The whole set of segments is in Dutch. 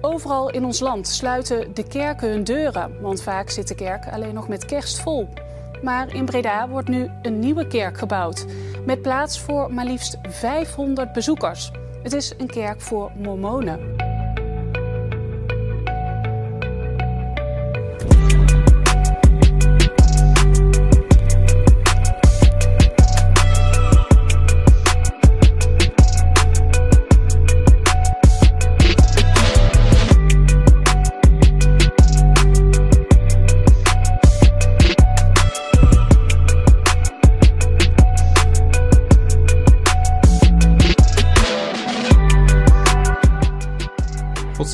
Overal in ons land sluiten de kerken hun deuren, want vaak zit de kerk alleen nog met kerst vol. Maar in Breda wordt nu een nieuwe kerk gebouwd, met plaats voor maar liefst 500 bezoekers. Het is een kerk voor mormonen.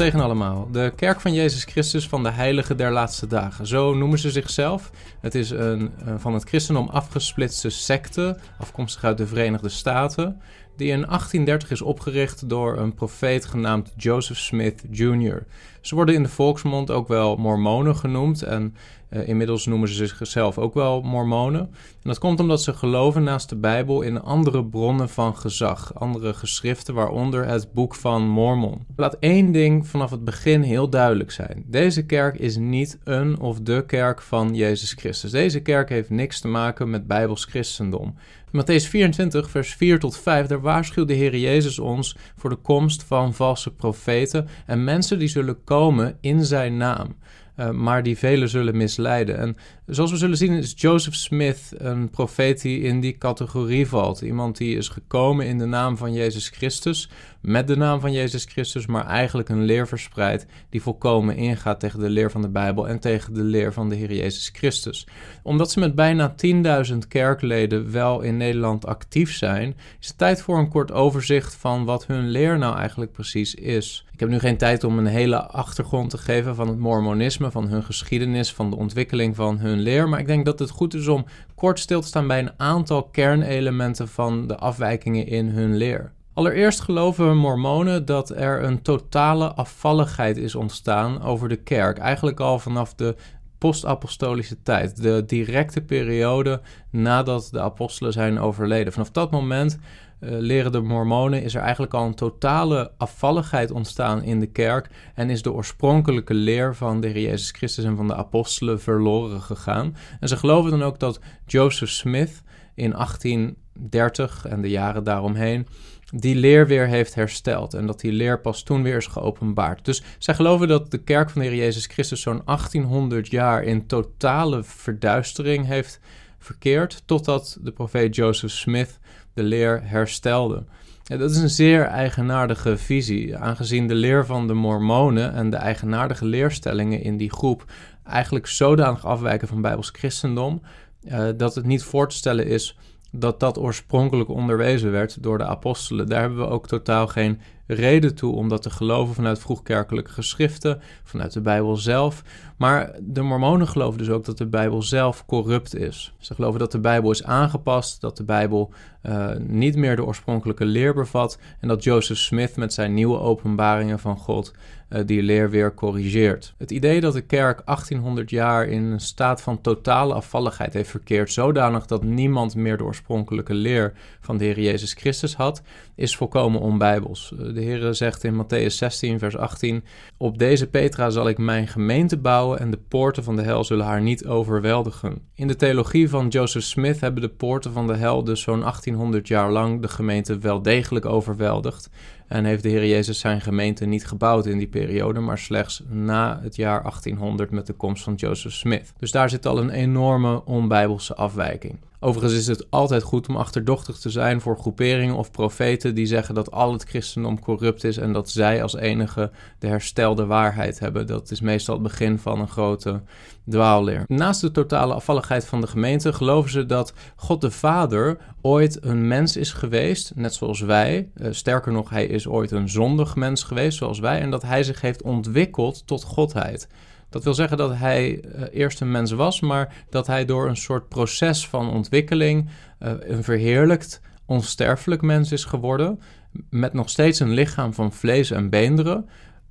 Zegen allemaal. De Kerk van Jezus Christus van de Heilige der Laatste Dagen. Zo noemen ze zichzelf. Het is een, van het christendom afgesplitste secte, afkomstig uit de Verenigde Staten, die in 1830 is opgericht door een profeet genaamd Joseph Smith Jr. Ze worden in de volksmond ook wel mormonen genoemd en uh, inmiddels noemen ze zichzelf ook wel mormonen. En dat komt omdat ze geloven naast de Bijbel in andere bronnen van gezag, andere geschriften, waaronder het boek van Mormon. Laat één ding vanaf het begin heel duidelijk zijn. Deze kerk is niet een of de kerk van Jezus Christus. Deze kerk heeft niks te maken met Bijbels christendom. Matthäus 24, vers 4 tot 5, daar waarschuwt de Heer Jezus ons voor de komst van valse profeten en mensen die zullen komen in zijn naam. Uh, maar die velen zullen misleiden. En zoals we zullen zien is Joseph Smith een profeet die in die categorie valt. Iemand die is gekomen in de naam van Jezus Christus, met de naam van Jezus Christus, maar eigenlijk een leer verspreidt die volkomen ingaat tegen de leer van de Bijbel en tegen de leer van de Heer Jezus Christus. Omdat ze met bijna 10.000 kerkleden wel in Nederland actief zijn, is het tijd voor een kort overzicht van wat hun leer nou eigenlijk precies is. Ik heb nu geen tijd om een hele achtergrond te geven van het Mormonisme, van hun geschiedenis, van de ontwikkeling van hun leer. Maar ik denk dat het goed is om kort stil te staan bij een aantal kernelementen van de afwijkingen in hun leer. Allereerst geloven mormonen dat er een totale afvalligheid is ontstaan over de kerk. Eigenlijk al vanaf de post-apostolische tijd, de directe periode nadat de apostelen zijn overleden. Vanaf dat moment leren de mormonen is er eigenlijk al een totale afvalligheid ontstaan in de kerk en is de oorspronkelijke leer van de Heer Jezus Christus en van de apostelen verloren gegaan. En ze geloven dan ook dat Joseph Smith in 1830 en de jaren daaromheen die leer weer heeft hersteld. En dat die leer pas toen weer is geopenbaard. Dus zij geloven dat de kerk van de Heer Jezus Christus zo'n 1800 jaar in totale verduistering heeft verkeerd. Totdat de profeet Joseph Smith de leer herstelde. Dat is een zeer eigenaardige visie, aangezien de leer van de Mormonen en de eigenaardige leerstellingen in die groep eigenlijk zodanig afwijken van Bijbels christendom, uh, dat het niet voor te stellen is dat dat oorspronkelijk onderwezen werd door de apostelen. Daar hebben we ook totaal geen reden toe om dat te geloven vanuit vroegkerkelijke geschriften, vanuit de Bijbel zelf. Maar de Mormonen geloven dus ook dat de Bijbel zelf corrupt is. Ze geloven dat de Bijbel is aangepast, dat de Bijbel uh, niet meer de oorspronkelijke leer bevat en dat Joseph Smith met zijn nieuwe openbaringen van God uh, die leer weer corrigeert. Het idee dat de kerk 1800 jaar in een staat van totale afvalligheid heeft verkeerd, zodanig dat niemand meer de oorspronkelijke leer van de Heer Jezus Christus had, is volkomen onbijbels. De Heer zegt in Matthäus 16, vers 18: Op deze Petra zal ik mijn gemeente bouwen en de poorten van de hel zullen haar niet overweldigen. In de theologie van Joseph Smith hebben de poorten van de hel dus zo'n 1800 jaar lang de gemeente wel degelijk overweldigd. En heeft de Heer Jezus zijn gemeente niet gebouwd in die periode, maar slechts na het jaar 1800 met de komst van Joseph Smith. Dus daar zit al een enorme onbijbelse afwijking. Overigens is het altijd goed om achterdochtig te zijn voor groeperingen of profeten die zeggen dat al het christendom corrupt is en dat zij als enige de herstelde waarheid hebben. Dat is meestal het begin van een grote dwaalleer. Naast de totale afvalligheid van de gemeente geloven ze dat God de Vader ooit een mens is geweest, net zoals wij. Uh, sterker nog, hij is ooit een zondig mens geweest, zoals wij, en dat hij zich heeft ontwikkeld tot godheid. Dat wil zeggen dat hij uh, eerst een mens was, maar dat hij door een soort proces van ontwikkeling uh, een verheerlijkt, onsterfelijk mens is geworden. Met nog steeds een lichaam van vlees en beenderen.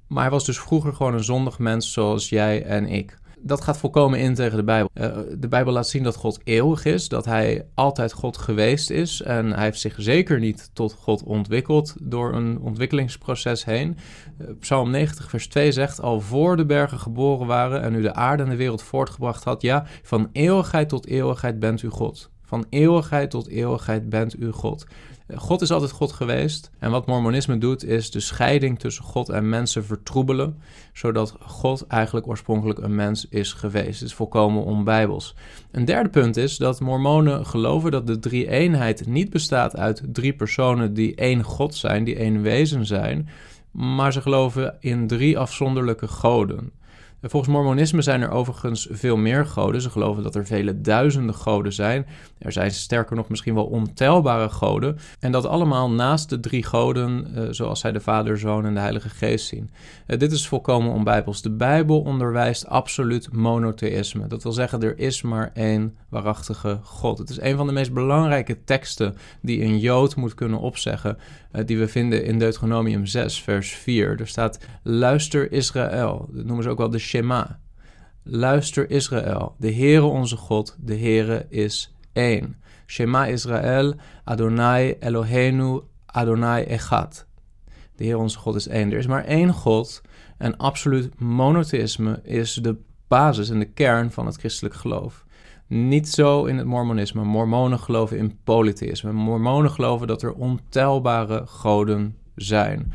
Maar hij was dus vroeger gewoon een zondig mens zoals jij en ik. Dat gaat volkomen in tegen de Bijbel. Uh, de Bijbel laat zien dat God eeuwig is, dat hij altijd God geweest is. En hij heeft zich zeker niet tot God ontwikkeld door een ontwikkelingsproces heen. Uh, Psalm 90, vers 2 zegt: Al voor de bergen geboren waren en u de aarde en de wereld voortgebracht had, ja, van eeuwigheid tot eeuwigheid bent u God. Van eeuwigheid tot eeuwigheid bent u God. God is altijd God geweest. En wat Mormonisme doet, is de scheiding tussen God en mensen vertroebelen, zodat God eigenlijk oorspronkelijk een mens is geweest. Het is volkomen onbijbels. Een derde punt is dat Mormonen geloven dat de drie-eenheid niet bestaat uit drie personen die één God zijn, die één wezen zijn, maar ze geloven in drie afzonderlijke goden. Volgens Mormonisme zijn er overigens veel meer goden. Ze geloven dat er vele duizenden goden zijn. Er zijn sterker nog misschien wel ontelbare goden. En dat allemaal naast de drie goden, uh, zoals zij de Vader, Zoon en de Heilige Geest zien. Uh, dit is volkomen onbijbels. De Bijbel onderwijst absoluut monotheïsme. Dat wil zeggen, er is maar één waarachtige God. Het is een van de meest belangrijke teksten die een Jood moet kunnen opzeggen. Uh, die we vinden in Deuteronomium 6, vers 4. Er staat: Luister Israël. Dat noemen ze ook wel de Shema. Luister Israël, de Heere onze God, de Heere is één. Shema Israël, Adonai Eloheinu, Adonai Echad. De Heer onze God is één. Er is maar één God en absoluut monotheïsme is de basis en de kern van het christelijk geloof. Niet zo in het mormonisme. Mormonen geloven in polytheïsme. Mormonen geloven dat er ontelbare goden zijn.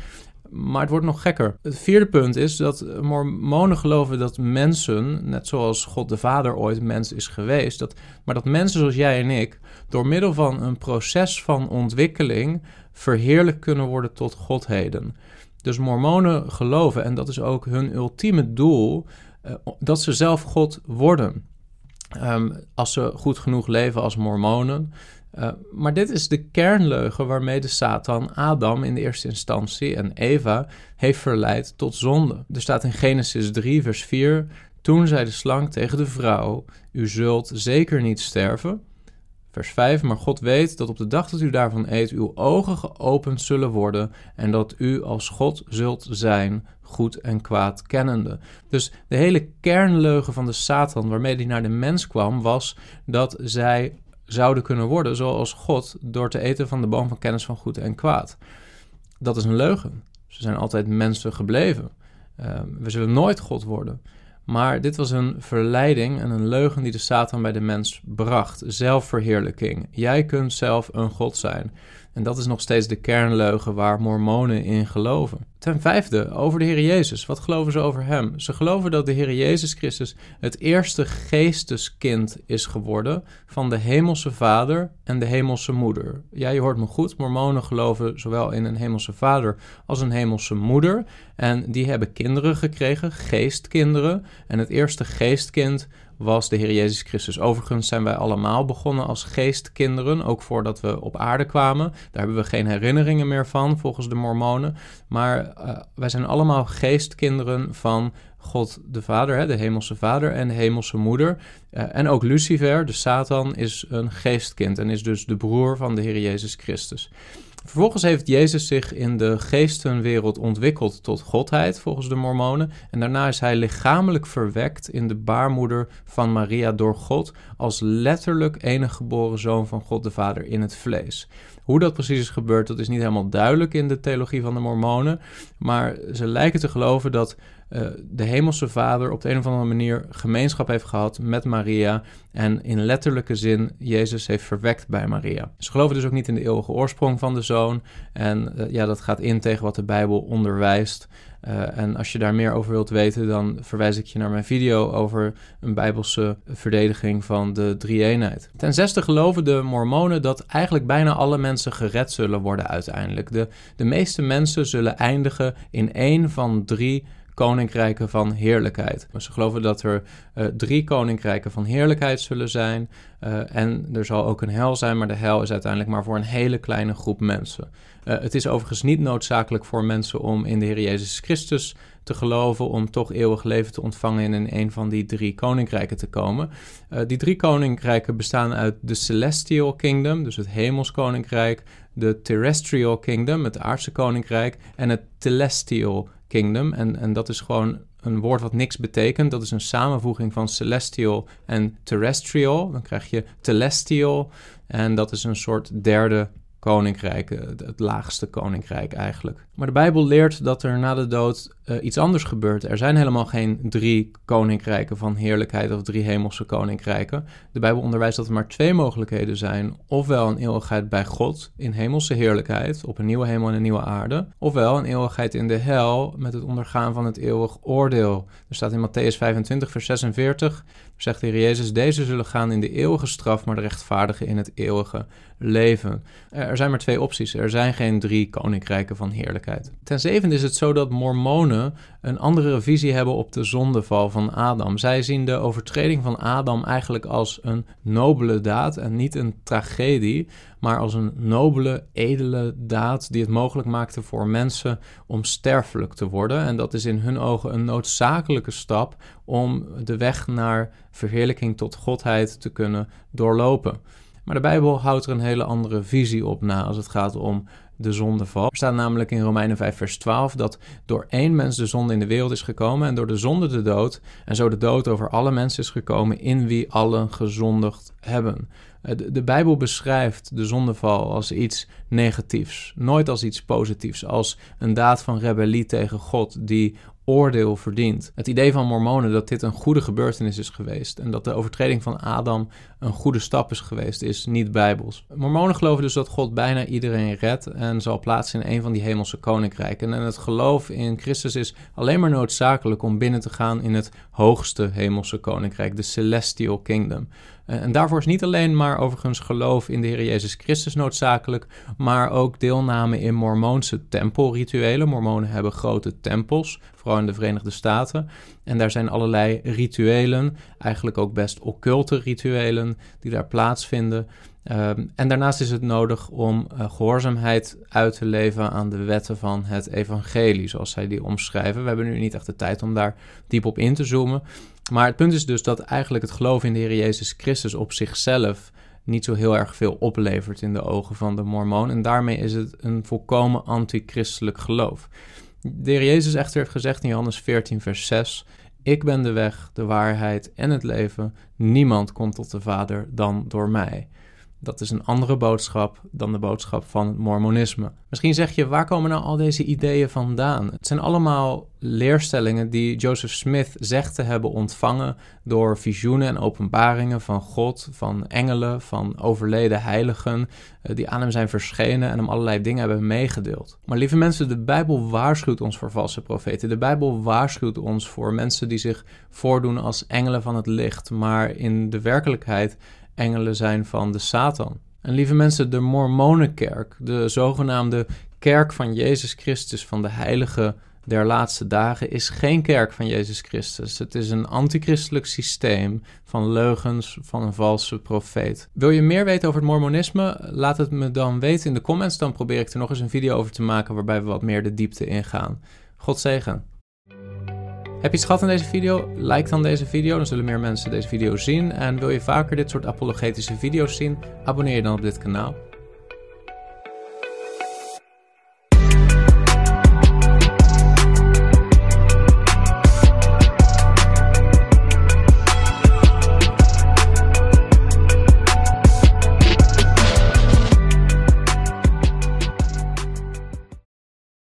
Maar het wordt nog gekker. Het vierde punt is dat mormonen geloven dat mensen, net zoals God de Vader ooit mens is geweest, dat, maar dat mensen zoals jij en ik, door middel van een proces van ontwikkeling, verheerlijk kunnen worden tot godheden. Dus mormonen geloven, en dat is ook hun ultieme doel, uh, dat ze zelf God worden. Um, als ze goed genoeg leven als mormonen, uh, maar dit is de kernleugen waarmee de Satan Adam in de eerste instantie en Eva heeft verleid tot zonde. Er staat in Genesis 3, vers 4: Toen zei de slang tegen de vrouw: U zult zeker niet sterven. Vers 5: Maar God weet dat op de dag dat u daarvan eet, uw ogen geopend zullen worden en dat u als God zult zijn, goed en kwaad kennende. Dus de hele kernleugen van de Satan waarmee hij naar de mens kwam, was dat zij zouden kunnen worden zoals God door te eten van de boom van kennis van goed en kwaad. Dat is een leugen. Ze zijn altijd mensen gebleven. Uh, we zullen nooit God worden. Maar dit was een verleiding en een leugen die de Satan bij de mens bracht. Zelfverheerlijking. Jij kunt zelf een God zijn. En dat is nog steeds de kernleugen waar mormonen in geloven. Ten vijfde, over de Heer Jezus. Wat geloven ze over Hem? Ze geloven dat de Heer Jezus Christus het eerste geesteskind is geworden van de Hemelse Vader en de Hemelse Moeder. Ja, je hoort me goed. Mormonen geloven zowel in een Hemelse Vader als een Hemelse Moeder. En die hebben kinderen gekregen, geestkinderen. En het eerste geestkind was de Heer Jezus Christus. Overigens zijn wij allemaal begonnen als geestkinderen, ook voordat we op aarde kwamen. Daar hebben we geen herinneringen meer van, volgens de Mormonen. Maar uh, wij zijn allemaal geestkinderen van God de Vader, hè, de Hemelse Vader en de Hemelse Moeder. Uh, en ook Lucifer, de Satan, is een geestkind en is dus de broer van de Heer Jezus Christus. Vervolgens heeft Jezus zich in de geestenwereld ontwikkeld tot godheid, volgens de Mormonen. En daarna is hij lichamelijk verwekt in de baarmoeder van Maria door God als letterlijk enige geboren zoon van God de Vader in het vlees. Hoe dat precies is gebeurd, dat is niet helemaal duidelijk in de theologie van de Mormonen. Maar ze lijken te geloven dat uh, de Hemelse Vader op de een of andere manier gemeenschap heeft gehad met Maria. En in letterlijke zin Jezus heeft verwekt bij Maria. Ze geloven dus ook niet in de eeuwige oorsprong van de zoon. En uh, ja, dat gaat in tegen wat de Bijbel onderwijst. Uh, en als je daar meer over wilt weten, dan verwijs ik je naar mijn video over een bijbelse verdediging van de drie-eenheid. Ten zesde geloven de mormonen dat eigenlijk bijna alle mensen gered zullen worden uiteindelijk. De, de meeste mensen zullen eindigen in één van drie koninkrijken van heerlijkheid. Ze geloven dat er uh, drie koninkrijken van heerlijkheid zullen zijn. Uh, en er zal ook een hel zijn, maar de hel is uiteindelijk maar voor een hele kleine groep mensen. Uh, het is overigens niet noodzakelijk voor mensen om in de Heer Jezus Christus te geloven om toch eeuwig leven te ontvangen en in een van die drie koninkrijken te komen. Die drie koninkrijken bestaan uit de Celestial Kingdom, dus het hemels koninkrijk, de Terrestrial Kingdom, het aardse koninkrijk, en het Telestial kingdom. En, en dat is gewoon een woord wat niks betekent. Dat is een samenvoeging van celestial en terrestrial. Dan krijg je telestial. En dat is een soort derde koninkrijk, het laagste koninkrijk eigenlijk. Maar de Bijbel leert dat er na de dood uh, iets anders gebeurt. Er zijn helemaal geen drie koninkrijken van heerlijkheid of drie hemelse koninkrijken. De Bijbel onderwijst dat er maar twee mogelijkheden zijn. Ofwel een eeuwigheid bij God in hemelse heerlijkheid, op een nieuwe hemel en een nieuwe aarde. Ofwel een eeuwigheid in de hel met het ondergaan van het eeuwig oordeel. Er staat in Matthäus 25, vers 46, zegt de Heer Jezus, deze zullen gaan in de eeuwige straf, maar de rechtvaardigen in het eeuwige leven. Er zijn maar twee opties. Er zijn geen drie koninkrijken van heerlijkheid. Ten zevende is het zo dat mormonen een andere visie hebben op de zondeval van Adam. Zij zien de overtreding van Adam eigenlijk als een nobele daad en niet een tragedie, maar als een nobele, edele daad die het mogelijk maakte voor mensen om sterfelijk te worden. En dat is in hun ogen een noodzakelijke stap om de weg naar verheerlijking tot godheid te kunnen doorlopen. Maar de Bijbel houdt er een hele andere visie op na als het gaat om de zondeval. Er staat namelijk in Romeinen 5, vers 12 dat door één mens de zonde in de wereld is gekomen en door de zonde de dood. En zo de dood over alle mensen is gekomen in wie allen gezondigd hebben. Eh, de, de Bijbel beschrijft de zondeval als iets negatiefs, nooit als iets positiefs, als een daad van rebellie tegen God die oordeel verdient. Het idee van Mormonen dat dit een goede gebeurtenis is geweest en dat de overtreding van Adam een goede stap is geweest, is niet bijbels. Mormonen geloven dus dat God bijna iedereen redt en zal plaatsen in een van die hemelse koninkrijken. En het geloof in Christus is alleen maar noodzakelijk om binnen te gaan in het hoogste hemelse koninkrijk, de Celestial Kingdom. Eh, en daarvoor is niet alleen maar overigens geloof in de Heer Jezus Christus noodzakelijk, maar ook deelname in Mormoonse tempelrituelen. Mormonen hebben grote tempels, vooral in de Verenigde Staten. En daar zijn allerlei rituelen, eigenlijk ook best occulte rituelen, die daar plaatsvinden. Ehm, en daarnaast is het nodig om uh, gehoorzaamheid uit te leven aan de wetten van het evangelie, zoals zij die omschrijven. We hebben nu niet echt de tijd om daar diep op in te zoomen. Maar het punt is dus dat eigenlijk het geloof in de Heer Jezus Christus op zichzelf niet zo heel erg veel oplevert in de ogen van de Mormoon. En daarmee is het een volkomen antichristelijk geloof. De Heer Jezus echter heeft gezegd in Johannes 14, vers 6: Ik ben de weg, de waarheid en het leven. Niemand komt tot de Vader dan door mij. Dat is een andere boodschap dan de boodschap van het Mormonisme. Misschien zeg je, waar komen nou al deze ideeën vandaan? Het zijn allemaal leerstellingen die Joseph Smith zegt te hebben ontvangen door visioenen en openbaringen van God, van engelen, van overleden heiligen, eh, die aan hem zijn verschenen en hem allerlei dingen hebben meegedeeld. Maar lieve mensen, de Bijbel waarschuwt ons voor valse profeten. De Bijbel waarschuwt ons voor mensen die zich voordoen als engelen van het licht, maar in de werkelijkheid engelen zijn van de Satan. En lieve mensen, de Mormonenkerk, de zogenaamde kerk van Jezus Christus, van de heilige der laatste dagen, is geen kerk van Jezus Christus. Het is een antichristelijk systeem van leugens van een valse profeet. Wil je meer weten over het Mormonisme? Laat het me dan weten in de comments. Dan probeer ik er nog eens een video over te maken waarbij we wat meer de diepte ingaan. God zegen. Heb je iets gehad aan deze video? Like dan deze video, dan zullen meer mensen deze video zien. En wil je vaker dit soort apologetische video's zien? Abonneer je dan op dit kanaal.